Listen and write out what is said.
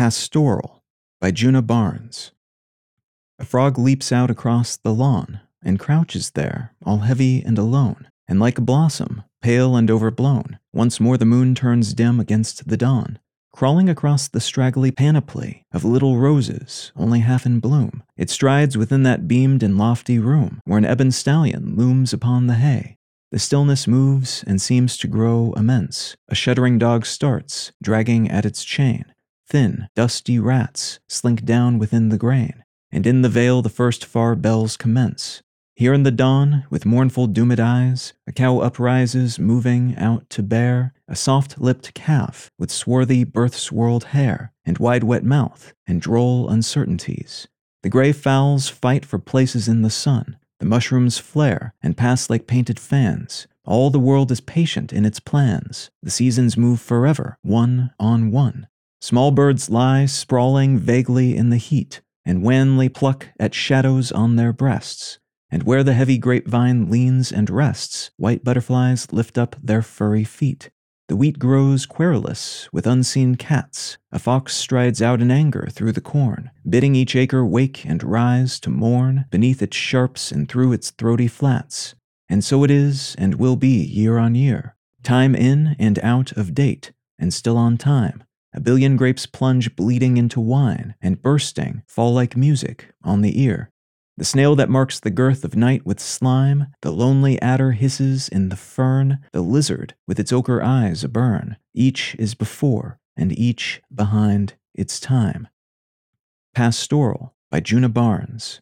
Pastoral by Djuna Barnes. A frog leaps out across the lawn and crouches there, all heavy and alone, and like a blossom, pale and overblown. Once more the moon turns dim against the dawn. Crawling across the straggly panoply of little roses, only half in bloom, it strides within that beamed and lofty room where an ebon stallion looms upon the hay. The stillness moves and seems to grow immense. A shuddering dog starts, dragging at its chain. Thin, dusty rats slink down within the grain, and in the vale the first far bells commence. Here in the dawn, with mournful doomed eyes, a cow uprises, moving out to bear a soft lipped calf with swarthy birth swirled hair, and wide wet mouth, and droll uncertainties. The gray fowls fight for places in the sun, the mushrooms flare and pass like painted fans. All the world is patient in its plans. The seasons move forever, one on one. Small birds lie sprawling vaguely in the heat, and wanly pluck at shadows on their breasts. And where the heavy grapevine leans and rests, white butterflies lift up their furry feet. The wheat grows querulous with unseen cats. A fox strides out in anger through the corn, bidding each acre wake and rise to mourn beneath its sharps and through its throaty flats. And so it is and will be year on year, time in and out of date, and still on time. A billion grapes plunge bleeding into wine, and bursting fall like music on the ear. The snail that marks the girth of night with slime, the lonely adder hisses in the fern, the lizard with its ochre eyes a burn. Each is before, and each behind its time. Pastoral by Djuna Barnes.